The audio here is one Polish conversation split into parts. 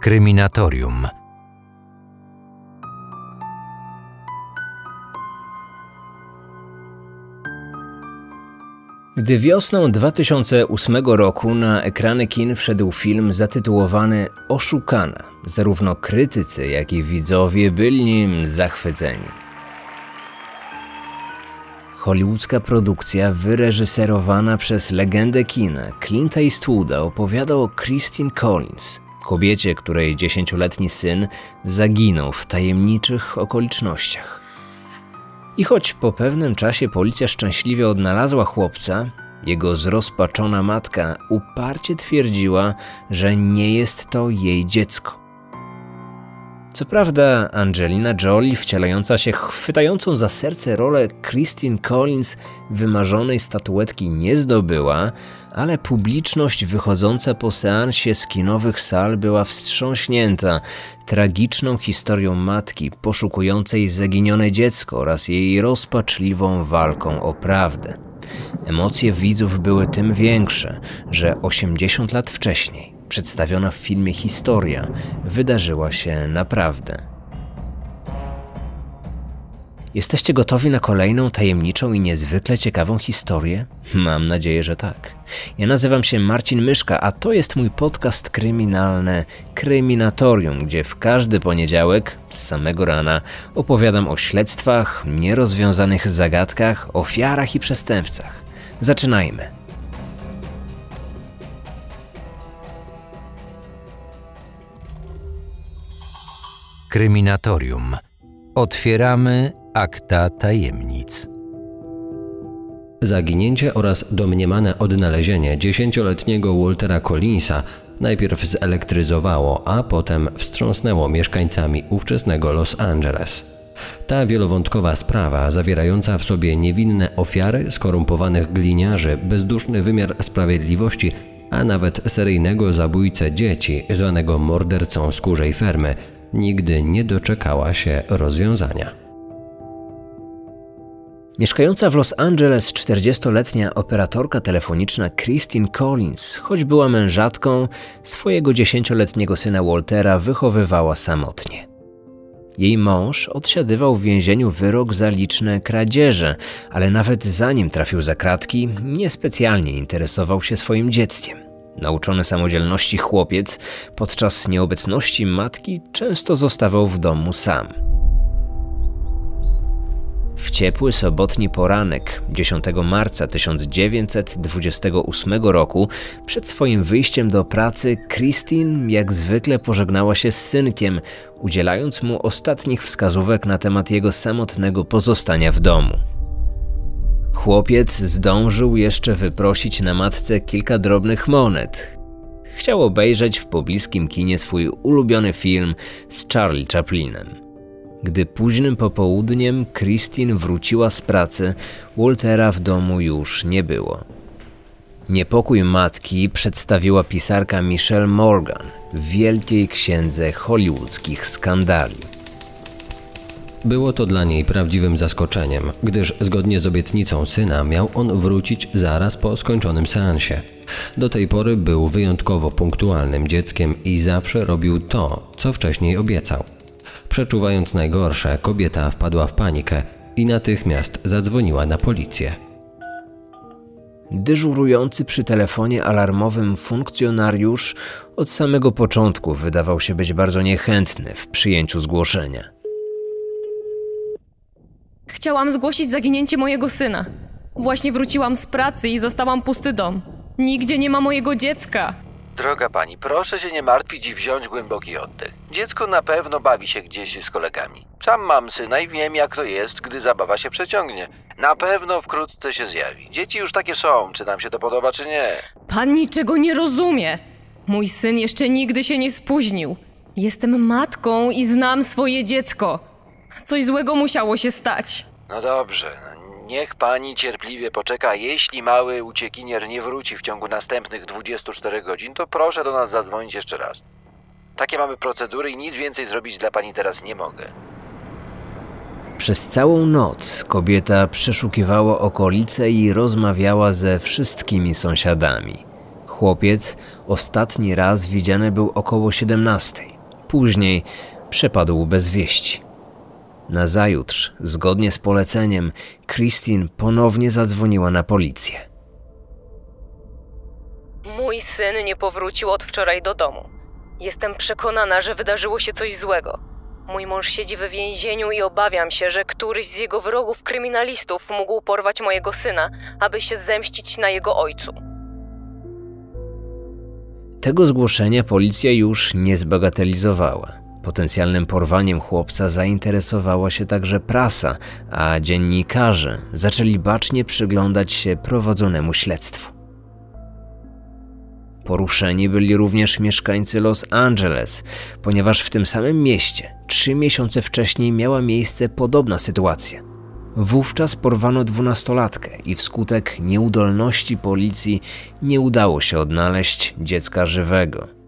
Kryminatorium. Gdy wiosną 2008 roku na ekrany kin wszedł film zatytułowany Oszukana, zarówno krytycy, jak i widzowie byli nim zachwyceni. Hollywoodzka produkcja wyreżyserowana przez legendę kina Clint'a Eastwooda opowiada o Christine Collins, kobiecie, której dziesięcioletni syn zaginął w tajemniczych okolicznościach. I choć po pewnym czasie policja szczęśliwie odnalazła chłopca, jego zrozpaczona matka uparcie twierdziła, że nie jest to jej dziecko. Co prawda, Angelina Jolie, wcielająca się chwytającą za serce rolę Christine Collins, wymarzonej statuetki nie zdobyła, ale publiczność wychodząca po seansie z kinowych sal była wstrząśnięta tragiczną historią matki poszukującej zaginione dziecko oraz jej rozpaczliwą walką o prawdę. Emocje widzów były tym większe, że 80 lat wcześniej przedstawiona w filmie historia wydarzyła się naprawdę. Jesteście gotowi na kolejną tajemniczą i niezwykle ciekawą historię? Mam nadzieję, że tak. Ja nazywam się Marcin Myszka, a to jest mój podcast kryminalny Kryminatorium, gdzie w każdy poniedziałek z samego rana opowiadam o śledztwach, nierozwiązanych zagadkach, ofiarach i przestępcach. Zaczynajmy. Kryminatorium. Otwieramy akta tajemnic. Zaginięcie oraz domniemane odnalezienie dziesięcioletniego Waltera Collinsa najpierw zelektryzowało, a potem wstrząsnęło mieszkańcami ówczesnego Los Angeles. Ta wielowątkowa sprawa, zawierająca w sobie niewinne ofiary skorumpowanych gliniarzy, bezduszny wymiar sprawiedliwości, a nawet seryjnego zabójcę dzieci, zwanego mordercą skórzej fermy, nigdy nie doczekała się rozwiązania. Mieszkająca w Los Angeles 40-letnia operatorka telefoniczna Christine Collins, choć była mężatką, swojego 10-letniego syna Waltera wychowywała samotnie. Jej mąż odsiadywał w więzieniu wyrok za liczne kradzieże, ale nawet zanim trafił za kratki, niespecjalnie interesował się swoim dzieckiem. Nauczony samodzielności chłopiec podczas nieobecności matki często zostawał w domu sam. W ciepły sobotni poranek 10 marca 1928 roku, przed swoim wyjściem do pracy, Christine jak zwykle pożegnała się z synkiem, udzielając mu ostatnich wskazówek na temat jego samotnego pozostania w domu. Chłopiec zdążył jeszcze wyprosić na matce kilka drobnych monet. Chciał obejrzeć w pobliskim kinie swój ulubiony film z Charlie Chaplinem. Gdy późnym popołudniem Christine wróciła z pracy, Waltera w domu już nie było. Niepokój matki przedstawiła pisarka Michelle Morgan w wielkiej księdze hollywoodzkich skandali. Było to dla niej prawdziwym zaskoczeniem, gdyż zgodnie z obietnicą syna miał on wrócić zaraz po skończonym seansie. Do tej pory był wyjątkowo punktualnym dzieckiem i zawsze robił to, co wcześniej obiecał. Przeczuwając najgorsze, kobieta wpadła w panikę i natychmiast zadzwoniła na policję. Dyżurujący przy telefonie alarmowym funkcjonariusz od samego początku wydawał się być bardzo niechętny w przyjęciu zgłoszenia. Chciałam zgłosić zaginięcie mojego syna. Właśnie wróciłam z pracy i zastałam pusty dom. Nigdzie nie ma mojego dziecka. Droga pani, proszę się nie martwić i wziąć głęboki oddech. Dziecko na pewno bawi się gdzieś z kolegami. Sam mam syna i wiem, jak to jest, gdy zabawa się przeciągnie. Na pewno wkrótce się zjawi. Dzieci już takie są, czy nam się to podoba, czy nie. Pan niczego nie rozumie. Mój syn jeszcze nigdy się nie spóźnił. Jestem matką i znam swoje dziecko. Coś złego musiało się stać. No dobrze, niech pani cierpliwie poczeka. Jeśli mały uciekinier nie wróci w ciągu następnych 24 godzin, to proszę do nas zadzwonić jeszcze raz. Takie mamy procedury i nic więcej zrobić dla pani teraz nie mogę. Przez całą noc kobieta przeszukiwała okolice i rozmawiała ze wszystkimi sąsiadami. Chłopiec ostatni raz widziany był około 17. Później przepadł bez wieści. Nazajutrz, zgodnie z poleceniem, Christine ponownie zadzwoniła na policję. Mój syn nie powrócił od wczoraj do domu. Jestem przekonana, że wydarzyło się coś złego. Mój mąż siedzi w więzieniu i obawiam się, że któryś z jego wrogów kryminalistów mógł porwać mojego syna, aby się zemścić na jego ojcu. Tego zgłoszenia policja już nie zbagatelizowała. Potencjalnym porwaniem chłopca zainteresowała się także prasa, a dziennikarze zaczęli bacznie przyglądać się prowadzonemu śledztwu. Poruszeni byli również mieszkańcy Los Angeles, ponieważ w tym samym mieście trzy miesiące wcześniej miała miejsce podobna sytuacja. Wówczas porwano dwunastolatkę i wskutek nieudolności policji nie udało się odnaleźć dziecka żywego.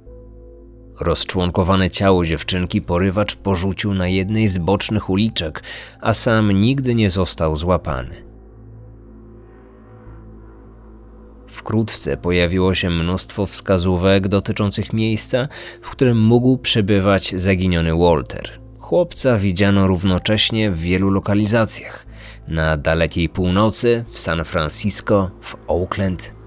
Rozczłonkowane ciało dziewczynki porywacz porzucił na jednej z bocznych uliczek, a sam nigdy nie został złapany. Wkrótce pojawiło się mnóstwo wskazówek dotyczących miejsca, w którym mógł przebywać zaginiony Walter. Chłopca widziano równocześnie w wielu lokalizacjach. Na dalekiej północy, w San Francisco, w Oakland.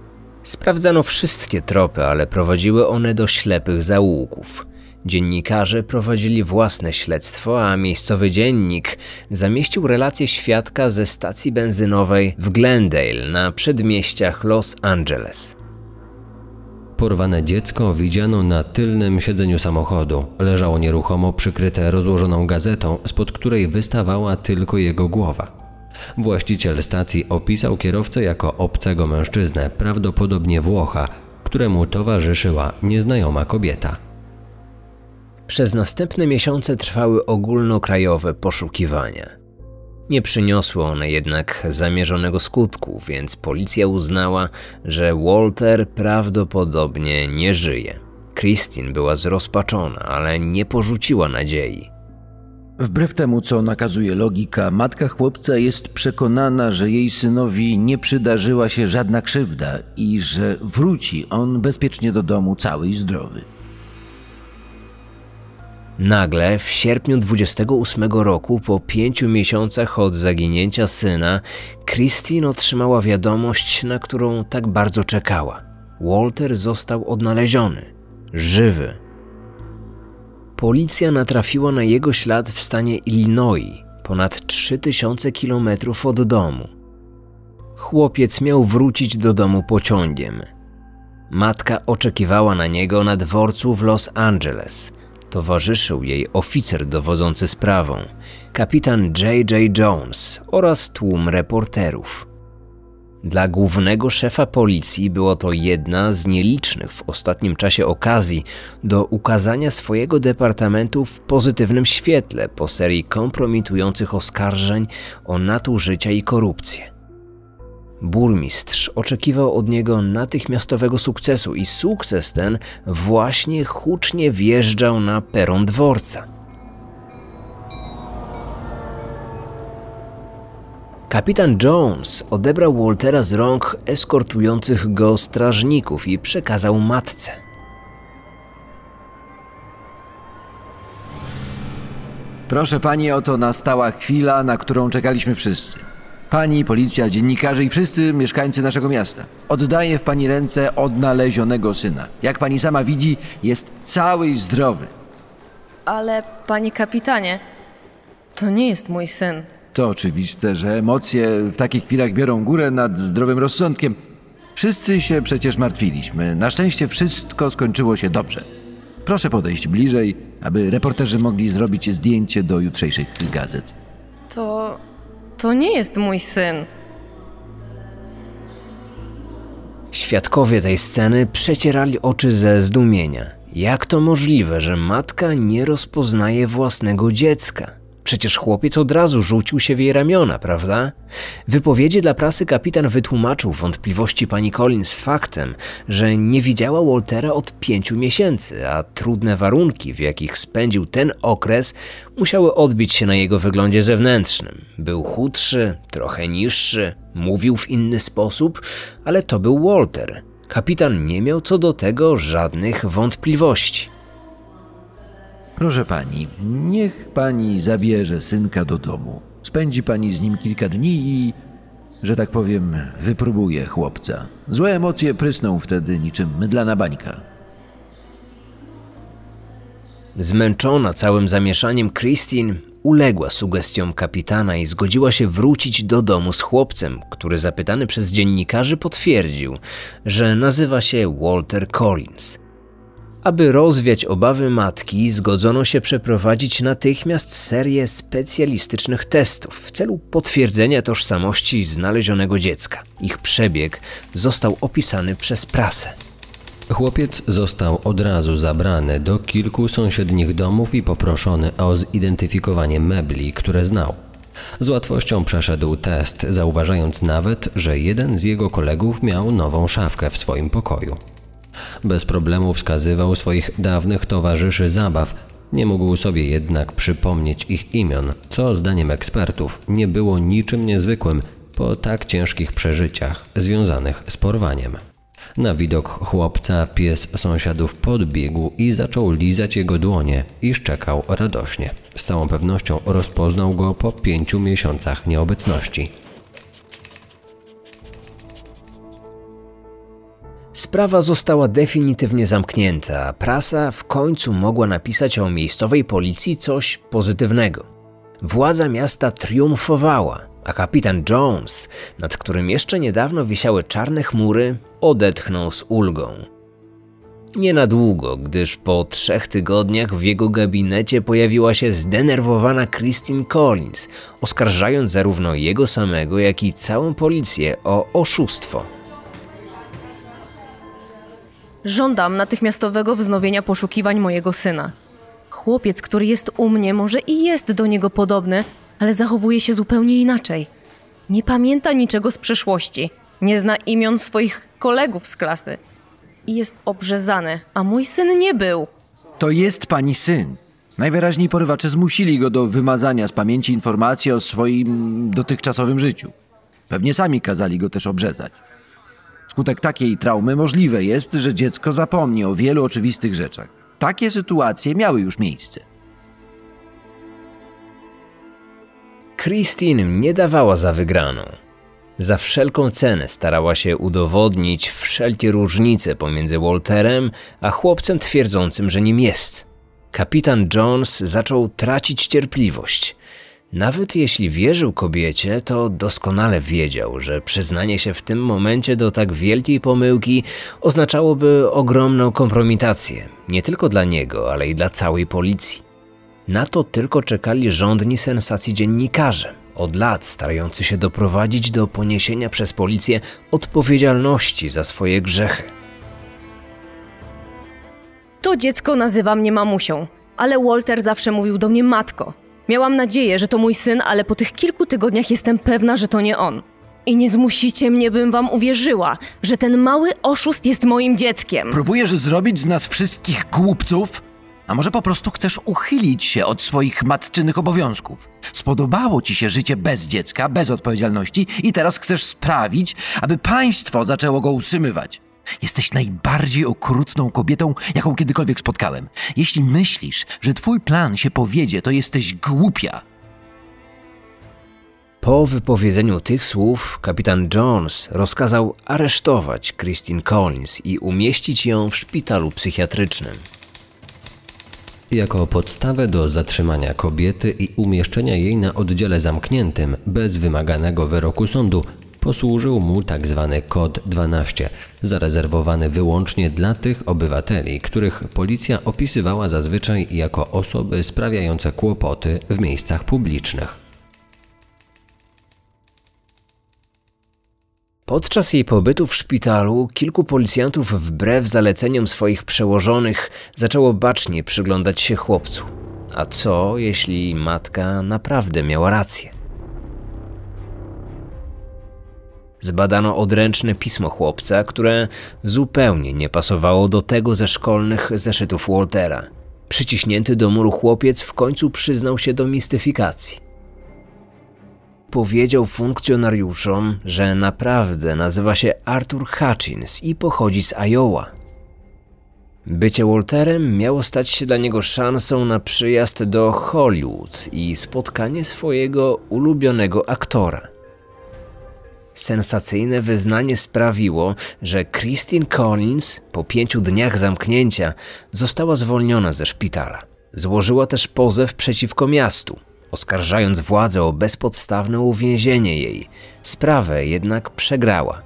Sprawdzano wszystkie tropy, ale prowadziły one do ślepych zaułków. Dziennikarze prowadzili własne śledztwo, a miejscowy dziennik zamieścił relację świadka ze stacji benzynowej w Glendale na przedmieściach Los Angeles. Porwane dziecko widziano na tylnym siedzeniu samochodu. Leżało nieruchomo przykryte rozłożoną gazetą, spod której wystawała tylko jego głowa. Właściciel stacji opisał kierowcę jako obcego mężczyznę, prawdopodobnie Włocha, któremu towarzyszyła nieznajoma kobieta. Przez następne miesiące trwały ogólnokrajowe poszukiwania. Nie przyniosły one jednak zamierzonego skutku, więc policja uznała, że Walter prawdopodobnie nie żyje. Christine była zrozpaczona, ale nie porzuciła nadziei. Wbrew temu, co nakazuje logika, matka chłopca jest przekonana, że jej synowi nie przydarzyła się żadna krzywda i że wróci on bezpiecznie do domu cały i zdrowy. Nagle, w sierpniu 28 roku, po pięciu miesiącach od zaginięcia syna, Christine otrzymała wiadomość, na którą tak bardzo czekała. Walter został odnaleziony, żywy. Policja natrafiła na jego ślad w stanie Illinois, ponad 3000 km od domu. Chłopiec miał wrócić do domu pociągiem. Matka oczekiwała na niego na dworcu w Los Angeles. Towarzyszył jej oficer dowodzący sprawą, kapitan J.J. Jones oraz tłum reporterów. Dla głównego szefa policji było to jedna z nielicznych w ostatnim czasie okazji do ukazania swojego departamentu w pozytywnym świetle po serii kompromitujących oskarżeń o nadużycia i korupcję. Burmistrz oczekiwał od niego natychmiastowego sukcesu i sukces ten właśnie hucznie wjeżdżał na peron dworca. Kapitan Jones odebrał Waltera z rąk eskortujących go strażników i przekazał matce. Proszę pani, oto nastała chwila, na którą czekaliśmy wszyscy. Pani, policja, dziennikarze i wszyscy mieszkańcy naszego miasta. Oddaję w pani ręce odnalezionego syna. Jak pani sama widzi, jest cały i zdrowy. Ale, panie kapitanie, to nie jest mój syn. To oczywiste, że emocje w takich chwilach biorą górę nad zdrowym rozsądkiem. Wszyscy się przecież martwiliśmy. Na szczęście wszystko skończyło się dobrze. Proszę podejść bliżej, aby reporterzy mogli zrobić zdjęcie do jutrzejszych gazet. To. to nie jest mój syn. Świadkowie tej sceny przecierali oczy ze zdumienia. Jak to możliwe, że matka nie rozpoznaje własnego dziecka? Przecież chłopiec od razu rzucił się w jej ramiona, prawda? W wypowiedzi dla prasy kapitan wytłumaczył wątpliwości pani Collins faktem, że nie widziała Waltera od pięciu miesięcy, a trudne warunki, w jakich spędził ten okres, musiały odbić się na jego wyglądzie zewnętrznym. Był chudszy, trochę niższy, mówił w inny sposób, ale to był Walter. Kapitan nie miał co do tego żadnych wątpliwości. Proszę pani, niech pani zabierze synka do domu. Spędzi pani z nim kilka dni i, że tak powiem, wypróbuje chłopca. Złe emocje prysną wtedy niczym mydlana bańka. Zmęczona całym zamieszaniem, Christine uległa sugestiom kapitana i zgodziła się wrócić do domu z chłopcem, który zapytany przez dziennikarzy potwierdził, że nazywa się Walter Collins. Aby rozwiać obawy matki, zgodzono się przeprowadzić natychmiast serię specjalistycznych testów w celu potwierdzenia tożsamości znalezionego dziecka. Ich przebieg został opisany przez prasę. Chłopiec został od razu zabrany do kilku sąsiednich domów i poproszony o zidentyfikowanie mebli, które znał. Z łatwością przeszedł test, zauważając nawet, że jeden z jego kolegów miał nową szafkę w swoim pokoju. Bez problemu wskazywał swoich dawnych towarzyszy zabaw, nie mógł sobie jednak przypomnieć ich imion, co zdaniem ekspertów nie było niczym niezwykłym po tak ciężkich przeżyciach związanych z porwaniem. Na widok chłopca pies sąsiadów podbiegł i zaczął lizać jego dłonie i szczekał radośnie. Z całą pewnością rozpoznał go po pięciu miesiącach nieobecności. Sprawa została definitywnie zamknięta, prasa w końcu mogła napisać o miejscowej policji coś pozytywnego. Władza miasta triumfowała, a kapitan Jones, nad którym jeszcze niedawno wisiały czarne chmury, odetchnął z ulgą. Nie na długo, gdyż po trzech tygodniach w jego gabinecie pojawiła się zdenerwowana Christine Collins, oskarżając zarówno jego samego, jak i całą policję o oszustwo. Żądam natychmiastowego wznowienia poszukiwań mojego syna. Chłopiec, który jest u mnie, może i jest do niego podobny, ale zachowuje się zupełnie inaczej. Nie pamięta niczego z przeszłości, nie zna imion swoich kolegów z klasy i jest obrzezany, a mój syn nie był. To jest pani syn. Najwyraźniej porywacze zmusili go do wymazania z pamięci informacji o swoim dotychczasowym życiu. Pewnie sami kazali go też obrzezać. Skutek takiej traumy możliwe jest, że dziecko zapomni o wielu oczywistych rzeczach. Takie sytuacje miały już miejsce. Christine nie dawała za wygraną. Za wszelką cenę starała się udowodnić wszelkie różnice pomiędzy Walterem a chłopcem twierdzącym, że nim jest. Kapitan Jones zaczął tracić cierpliwość. Nawet jeśli wierzył kobiecie, to doskonale wiedział, że przyznanie się w tym momencie do tak wielkiej pomyłki oznaczałoby ogromną kompromitację, nie tylko dla niego, ale i dla całej policji. Na to tylko czekali rządni sensacji dziennikarze, od lat starający się doprowadzić do poniesienia przez policję odpowiedzialności za swoje grzechy. To dziecko nazywa mnie mamusią, ale Walter zawsze mówił do mnie matko. Miałam nadzieję, że to mój syn, ale po tych kilku tygodniach jestem pewna, że to nie on. I nie zmusicie mnie, bym wam uwierzyła, że ten mały oszust jest moim dzieckiem. Próbujesz zrobić z nas wszystkich głupców? A może po prostu chcesz uchylić się od swoich matczynych obowiązków? Spodobało ci się życie bez dziecka, bez odpowiedzialności i teraz chcesz sprawić, aby państwo zaczęło go utrzymywać. Jesteś najbardziej okrutną kobietą, jaką kiedykolwiek spotkałem. Jeśli myślisz, że twój plan się powiedzie, to jesteś głupia. Po wypowiedzeniu tych słów kapitan Jones rozkazał aresztować Christine Collins i umieścić ją w szpitalu psychiatrycznym. Jako podstawę do zatrzymania kobiety i umieszczenia jej na oddziale zamkniętym bez wymaganego wyroku sądu posłużył mu tzw. kod 12, zarezerwowany wyłącznie dla tych obywateli, których policja opisywała zazwyczaj jako osoby sprawiające kłopoty w miejscach publicznych. Podczas jej pobytu w szpitalu kilku policjantów wbrew zaleceniom swoich przełożonych zaczęło bacznie przyglądać się chłopcu. A co, jeśli matka naprawdę miała rację? Zbadano odręczne pismo chłopca, które zupełnie nie pasowało do tego ze szkolnych zeszytów Waltera. Przyciśnięty do muru chłopiec w końcu przyznał się do mistyfikacji. powiedział funkcjonariuszom, że naprawdę nazywa się Arthur Hutchins i pochodzi z Iowa. Bycie Walterem miało stać się dla niego szansą na przyjazd do Hollywood i spotkanie swojego ulubionego aktora. Sensacyjne wyznanie sprawiło, że Christine Collins po pięciu dniach zamknięcia została zwolniona ze szpitala. Złożyła też pozew przeciwko miastu, oskarżając władzę o bezpodstawne uwięzienie jej. Sprawę jednak przegrała.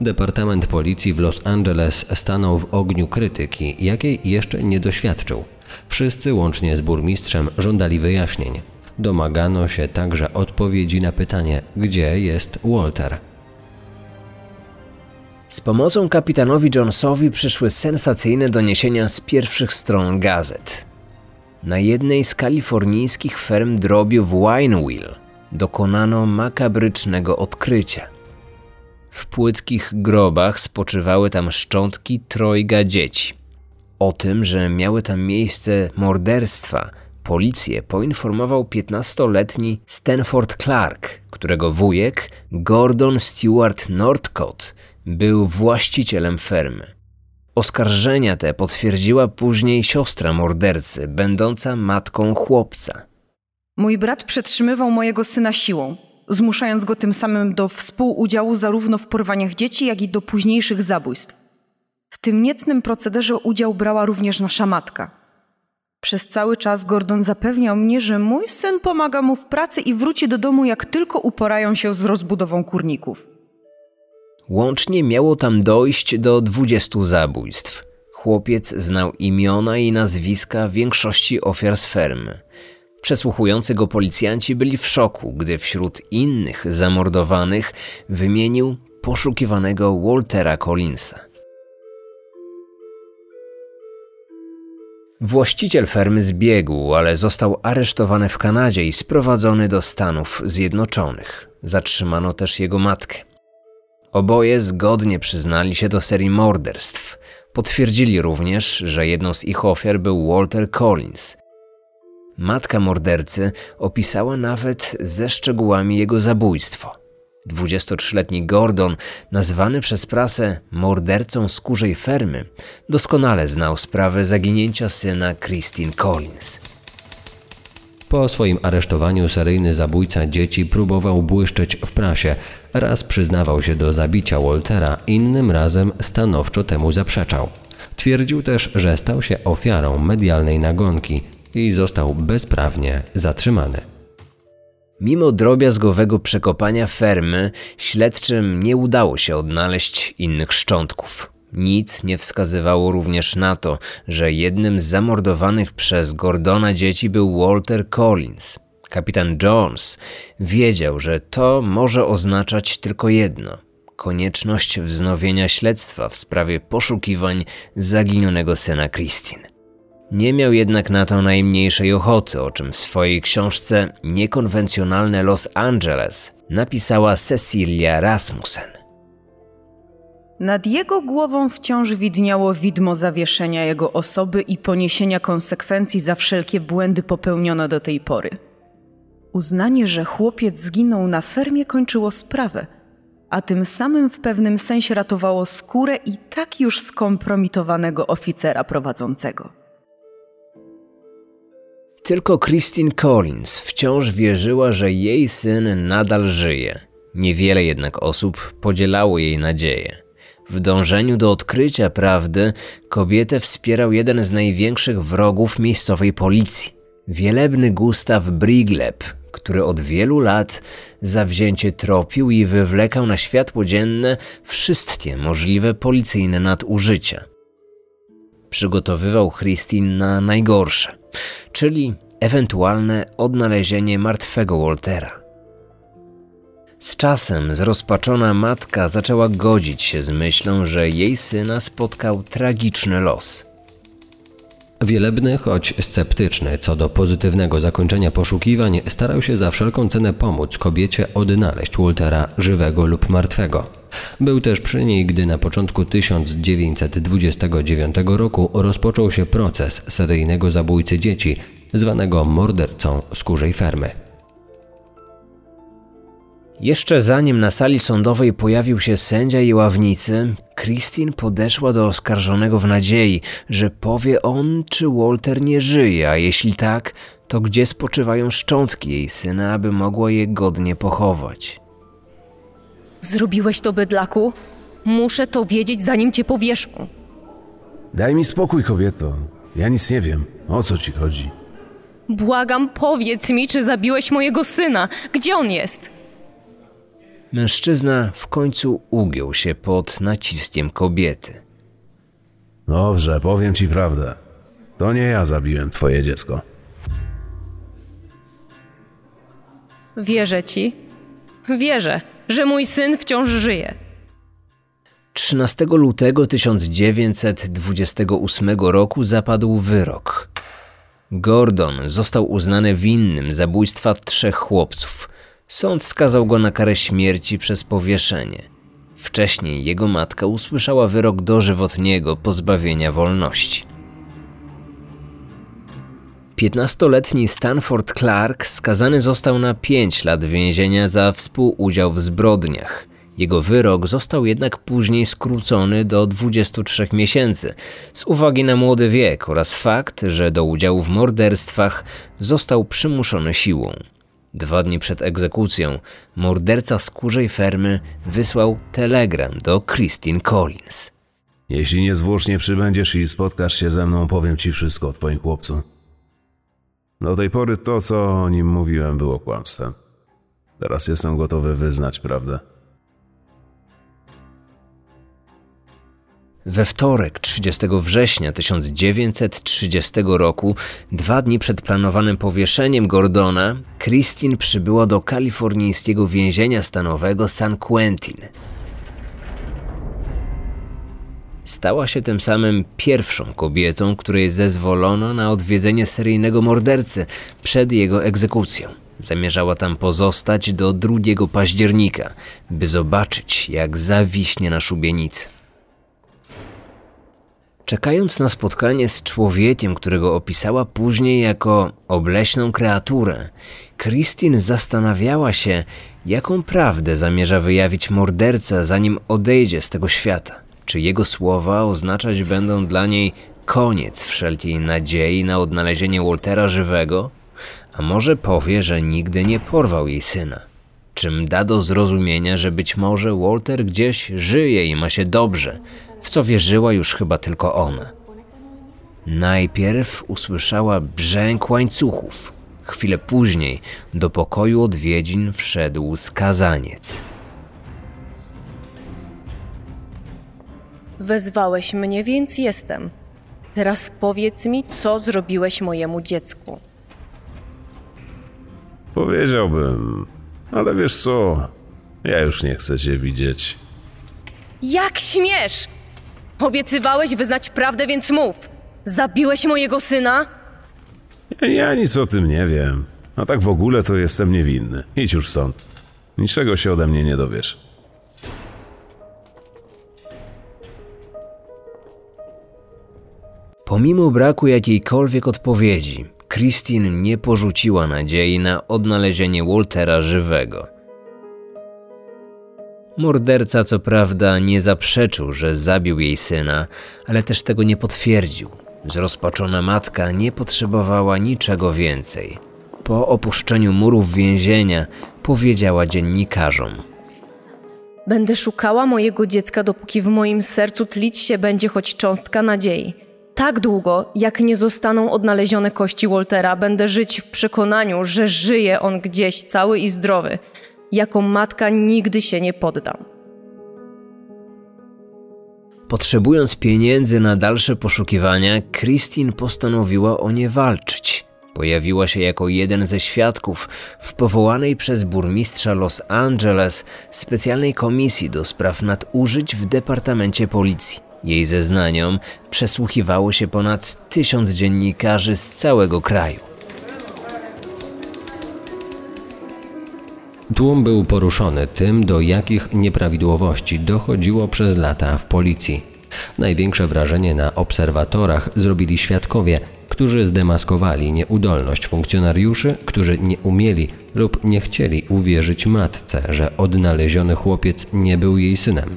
Departament Policji w Los Angeles stanął w ogniu krytyki, jakiej jeszcze nie doświadczył. Wszyscy, łącznie z burmistrzem, żądali wyjaśnień. Domagano się także odpowiedzi na pytanie, gdzie jest Walter. Z pomocą kapitanowi Jonesowi przyszły sensacyjne doniesienia z pierwszych stron gazet. Na jednej z kalifornijskich ferm drobiu w Wineville dokonano makabrycznego odkrycia. W płytkich grobach spoczywały tam szczątki trojga dzieci. O tym, że miały tam miejsce morderstwa, policję poinformował 15-letni Stanford Clark, którego wujek, Gordon Stewart Northcott, był właścicielem fermy. Oskarżenia te potwierdziła później siostra mordercy, będąca matką chłopca. Mój brat przetrzymywał mojego syna siłą, zmuszając go tym samym do współudziału zarówno w porwaniach dzieci, jak i do późniejszych zabójstw. W tym niecnym procederze udział brała również nasza matka. Przez cały czas Gordon zapewniał mnie, że mój syn pomaga mu w pracy i wróci do domu, jak tylko uporają się z rozbudową kurników. Łącznie miało tam dojść do 20 zabójstw. Chłopiec znał imiona i nazwiska większości ofiar z fermy. Przesłuchujący go policjanci byli w szoku, gdy wśród innych zamordowanych wymienił poszukiwanego Waltera Collinsa. Właściciel fermy zbiegł, ale został aresztowany w Kanadzie i sprowadzony do Stanów Zjednoczonych. Zatrzymano też jego matkę. Oboje zgodnie przyznali się do serii morderstw. Potwierdzili również, że jedną z ich ofiar był Walter Collins. Matka mordercy opisała nawet ze szczegółami jego zabójstwo. 23-letni Gordon, nazwany przez prasę mordercą skórzej fermy, doskonale znał sprawę zaginięcia syna Christine Collins. Po swoim aresztowaniu seryjny zabójca dzieci próbował błyszczeć w prasie. Raz przyznawał się do zabicia Waltera, innym razem stanowczo temu zaprzeczał. Twierdził też, że stał się ofiarą medialnej nagonki i został bezprawnie zatrzymany. Mimo drobiazgowego przekopania fermy, śledczym nie udało się odnaleźć innych szczątków. Nic nie wskazywało również na to, że jednym z zamordowanych przez Gordona dzieci był Walter Collins. Kapitan Jones wiedział, że to może oznaczać tylko jedno konieczność wznowienia śledztwa w sprawie poszukiwań zaginionego syna Christine. Nie miał jednak na to najmniejszej ochoty, o czym w swojej książce Niekonwencjonalne Los Angeles napisała Cecilia Rasmussen. Nad jego głową wciąż widniało widmo zawieszenia jego osoby i poniesienia konsekwencji za wszelkie błędy popełnione do tej pory. Uznanie, że chłopiec zginął na fermie kończyło sprawę, a tym samym w pewnym sensie ratowało skórę i tak już skompromitowanego oficera prowadzącego. Tylko Christine Collins wciąż wierzyła, że jej syn nadal żyje. Niewiele jednak osób podzielało jej nadzieję. W dążeniu do odkrycia prawdy kobietę wspierał jeden z największych wrogów miejscowej policji. Wielebny Gustaw Brigleb, który od wielu lat zawzięcie tropił i wywlekał na światło dzienne wszystkie możliwe policyjne nadużycia. Przygotowywał Christine na najgorsze, czyli ewentualne odnalezienie martwego Waltera. Z czasem zrozpaczona matka zaczęła godzić się z myślą, że jej syna spotkał tragiczny los. Wielebny, choć sceptyczny co do pozytywnego zakończenia poszukiwań, starał się za wszelką cenę pomóc kobiecie odnaleźć Waltera żywego lub martwego. Był też przy niej, gdy na początku 1929 roku rozpoczął się proces seryjnego zabójcy dzieci, zwanego mordercą skórzej fermy. Jeszcze zanim na sali sądowej pojawił się sędzia i ławnicy, Christine podeszła do oskarżonego w nadziei, że powie on, czy Walter nie żyje, a jeśli tak, to gdzie spoczywają szczątki jej syna, aby mogła je godnie pochować. Zrobiłeś to, bydlaku? Muszę to wiedzieć, zanim cię powieszą. Daj mi spokój, kobieto. Ja nic nie wiem. O co ci chodzi? Błagam, powiedz mi, czy zabiłeś mojego syna. Gdzie on jest? Mężczyzna w końcu ugiął się pod naciskiem kobiety. Dobrze, powiem ci prawdę. To nie ja zabiłem twoje dziecko. Wierzę ci. Wierzę, że mój syn wciąż żyje. 13 lutego 1928 roku zapadł wyrok. Gordon został uznany winnym zabójstwa trzech chłopców. Sąd skazał go na karę śmierci przez powieszenie. Wcześniej jego matka usłyszała wyrok dożywotniego pozbawienia wolności. 15-letni Stanford Clark skazany został na 5 lat więzienia za współudział w zbrodniach. Jego wyrok został jednak później skrócony do 23 miesięcy z uwagi na młody wiek oraz fakt, że do udziału w morderstwach został przymuszony siłą. Dwa dni przed egzekucją morderca z kurzej fermy wysłał telegram do Christine Collins. Jeśli niezwłocznie przybędziesz i spotkasz się ze mną, powiem ci wszystko o twoim chłopcu. Do tej pory to, co o nim mówiłem, było kłamstwem. Teraz jestem gotowy wyznać prawdę. We wtorek 30 września 1930 roku, dwa dni przed planowanym powieszeniem Gordona, Christine przybyła do kalifornijskiego więzienia stanowego San Quentin. Stała się tym samym pierwszą kobietą, której zezwolono na odwiedzenie seryjnego mordercy przed jego egzekucją. Zamierzała tam pozostać do 2 października, by zobaczyć, jak zawiśnie na szubienicy. Czekając na spotkanie z człowiekiem, którego opisała później jako obleśną kreaturę, Christine zastanawiała się, jaką prawdę zamierza wyjawić morderca, zanim odejdzie z tego świata. Czy jego słowa oznaczać będą dla niej koniec wszelkiej nadziei na odnalezienie Waltera żywego? A może powie, że nigdy nie porwał jej syna? Czym da do zrozumienia, że być może Walter gdzieś żyje i ma się dobrze, w co wierzyła już chyba tylko ona. Najpierw usłyszała brzęk łańcuchów. Chwilę później do pokoju odwiedzin wszedł skazaniec. Wezwałeś mnie, więc jestem. Teraz powiedz mi, co zrobiłeś mojemu dziecku. Powiedziałbym, ale wiesz co? Ja już nie chcę cię widzieć. Jak śmiesz! Obiecywałeś wyznać prawdę, więc mów. Zabiłeś mojego syna? Ja, ja nic o tym nie wiem. A tak w ogóle to jestem niewinny. Idź już stąd. Niczego się ode mnie nie dowiesz. Pomimo braku jakiejkolwiek odpowiedzi, Christine nie porzuciła nadziei na odnalezienie Waltera żywego. Morderca co prawda nie zaprzeczył, że zabił jej syna, ale też tego nie potwierdził. Zrozpaczona matka nie potrzebowała niczego więcej. Po opuszczeniu murów więzienia powiedziała dziennikarzom: Będę szukała mojego dziecka, dopóki w moim sercu tlić się będzie choć cząstka nadziei. Tak długo, jak nie zostaną odnalezione kości Waltera, będę żyć w przekonaniu, że żyje on gdzieś cały i zdrowy. Jako matka nigdy się nie poddam. Potrzebując pieniędzy na dalsze poszukiwania, Christine postanowiła o nie walczyć. Pojawiła się jako jeden ze świadków w powołanej przez burmistrza Los Angeles specjalnej komisji do spraw nadużyć w Departamencie Policji. Jej zeznaniom przesłuchiwało się ponad tysiąc dziennikarzy z całego kraju. Tłum był poruszony tym, do jakich nieprawidłowości dochodziło przez lata w policji. Największe wrażenie na obserwatorach zrobili świadkowie, którzy zdemaskowali nieudolność funkcjonariuszy, którzy nie umieli lub nie chcieli uwierzyć matce, że odnaleziony chłopiec nie był jej synem.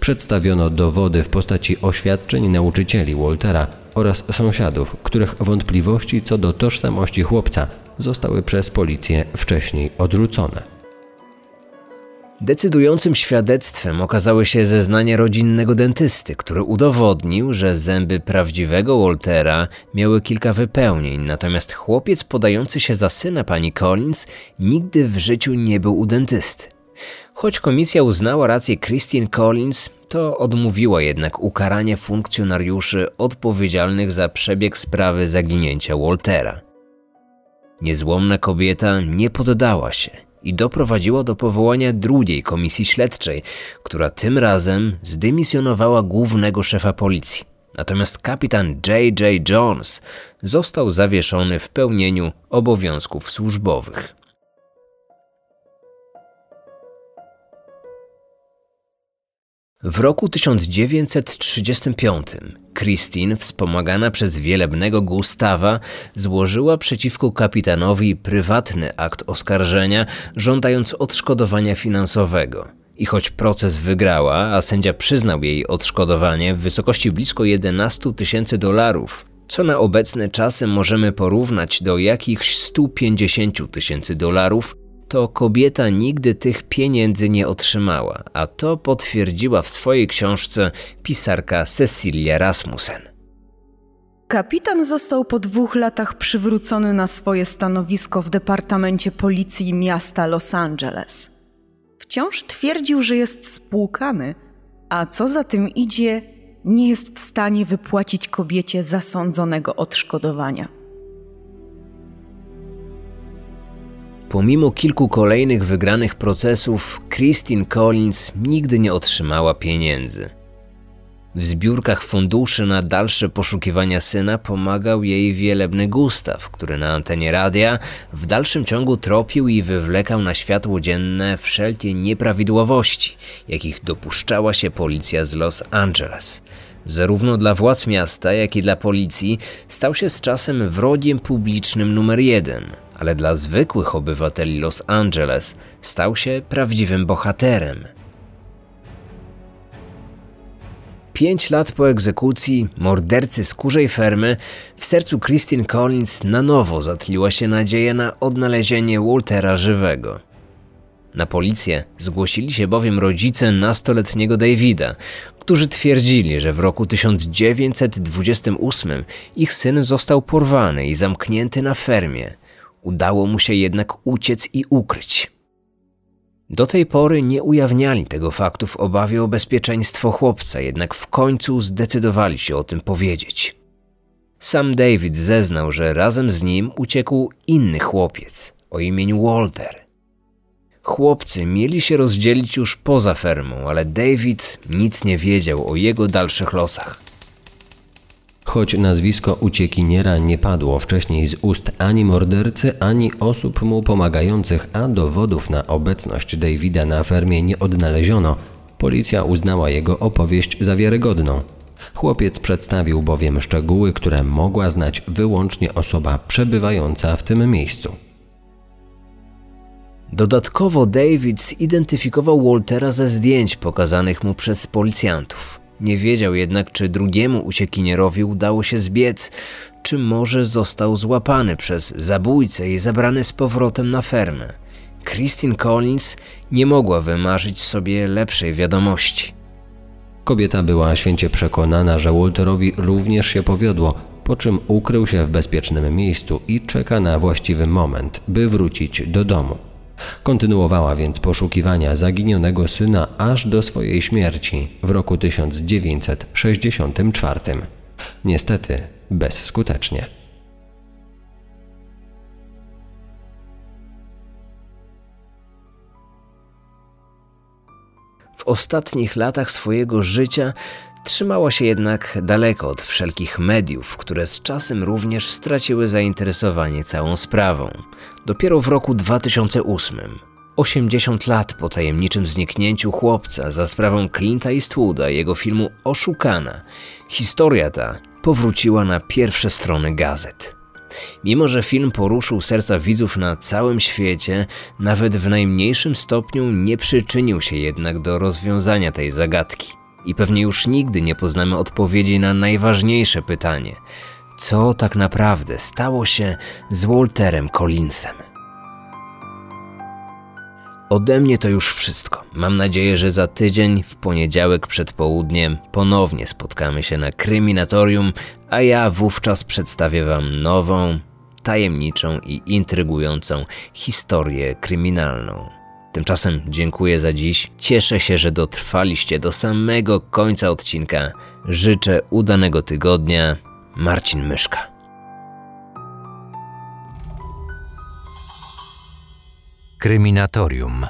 Przedstawiono dowody w postaci oświadczeń nauczycieli Waltera oraz sąsiadów, których wątpliwości co do tożsamości chłopca zostały przez policję wcześniej odrzucone. Decydującym świadectwem okazały się zeznania rodzinnego dentysty, który udowodnił, że zęby prawdziwego Waltera miały kilka wypełnień, natomiast chłopiec podający się za syna pani Collins nigdy w życiu nie był u dentysty. Choć komisja uznała rację Christine Collins, to odmówiła jednak ukarania funkcjonariuszy odpowiedzialnych za przebieg sprawy zaginięcia Waltera. Niezłomna kobieta nie poddała się i doprowadziła do powołania drugiej komisji śledczej, która tym razem zdymisjonowała głównego szefa policji. Natomiast kapitan J.J. Jones został zawieszony w pełnieniu obowiązków służbowych. W roku 1935 Christine, wspomagana przez wielebnego Gustawa, złożyła przeciwko kapitanowi prywatny akt oskarżenia, żądając odszkodowania finansowego. I choć proces wygrała, a sędzia przyznał jej odszkodowanie w wysokości blisko 11 tysięcy dolarów, co na obecne czasy możemy porównać do jakichś 150 tysięcy dolarów, to kobieta nigdy tych pieniędzy nie otrzymała, a to potwierdziła w swojej książce pisarka Cecilia Rasmussen. Kapitan został po dwóch latach przywrócony na swoje stanowisko w Departamencie Policji miasta Los Angeles. Wciąż twierdził, że jest spłukany, a co za tym idzie, nie jest w stanie wypłacić kobiecie zasądzonego odszkodowania. Pomimo kilku kolejnych wygranych procesów, Christine Collins nigdy nie otrzymała pieniędzy. W zbiórkach funduszy na dalsze poszukiwania syna pomagał jej wielebny Gustaw, który na antenie radia w dalszym ciągu tropił i wywlekał na światło dzienne wszelkie nieprawidłowości, jakich dopuszczała się policja z Los Angeles. Zarówno dla władz miasta, jak i dla policji stał się z czasem wrogiem publicznym numer jeden – ale dla zwykłych obywateli Los Angeles stał się prawdziwym bohaterem. Pięć lat po egzekucji mordercy z kurzej fermy w sercu Christine Collins na nowo zatliła się nadzieja na odnalezienie Waltera żywego. Na policję zgłosili się bowiem rodzice nastoletniego Davida, którzy twierdzili, że w roku 1928 ich syn został porwany i zamknięty na fermie – Udało mu się jednak uciec i ukryć. Do tej pory nie ujawniali tego faktu w obawie o bezpieczeństwo chłopca, jednak w końcu zdecydowali się o tym powiedzieć. Sam David zeznał, że razem z nim uciekł inny chłopiec o imieniu Walter. Chłopcy mieli się rozdzielić już poza fermą, ale David nic nie wiedział o jego dalszych losach. Choć nazwisko uciekiniera nie padło wcześniej z ust ani mordercy, ani osób mu pomagających, a dowodów na obecność Davida na fermie nie odnaleziono, policja uznała jego opowieść za wiarygodną. Chłopiec przedstawił bowiem szczegóły, które mogła znać wyłącznie osoba przebywająca w tym miejscu. Dodatkowo David zidentyfikował Waltera ze zdjęć pokazanych mu przez policjantów. Nie wiedział jednak, czy drugiemu uciekinierowi udało się zbiec, czy może został złapany przez zabójcę i zabrany z powrotem na fermę. Christine Collins nie mogła wymarzyć sobie lepszej wiadomości. Kobieta była święcie przekonana, że Walterowi również się powiodło, po czym ukrył się w bezpiecznym miejscu i czeka na właściwy moment, by wrócić do domu. Kontynuowała więc poszukiwania zaginionego syna aż do swojej śmierci w roku 1964. Niestety bezskutecznie. W ostatnich latach swojego życia Trzymała się jednak daleko od wszelkich mediów, które z czasem również straciły zainteresowanie całą sprawą. Dopiero w roku 2008, 80 lat po tajemniczym zniknięciu chłopca za sprawą Clint'a Eastwooda i jego filmu Oszukana, historia ta powróciła na pierwsze strony gazet. Mimo, że film poruszył serca widzów na całym świecie, nawet w najmniejszym stopniu nie przyczynił się jednak do rozwiązania tej zagadki. I pewnie już nigdy nie poznamy odpowiedzi na najważniejsze pytanie: co tak naprawdę stało się z Walterem Collinsem? Ode mnie to już wszystko. Mam nadzieję, że za tydzień, w poniedziałek przed południem, ponownie spotkamy się na kryminatorium, a ja wówczas przedstawię Wam nową, tajemniczą i intrygującą historię kryminalną. Tymczasem dziękuję za dziś. Cieszę się, że dotrwaliście do samego końca odcinka. Życzę udanego tygodnia. Marcin Myszka. Kryminatorium.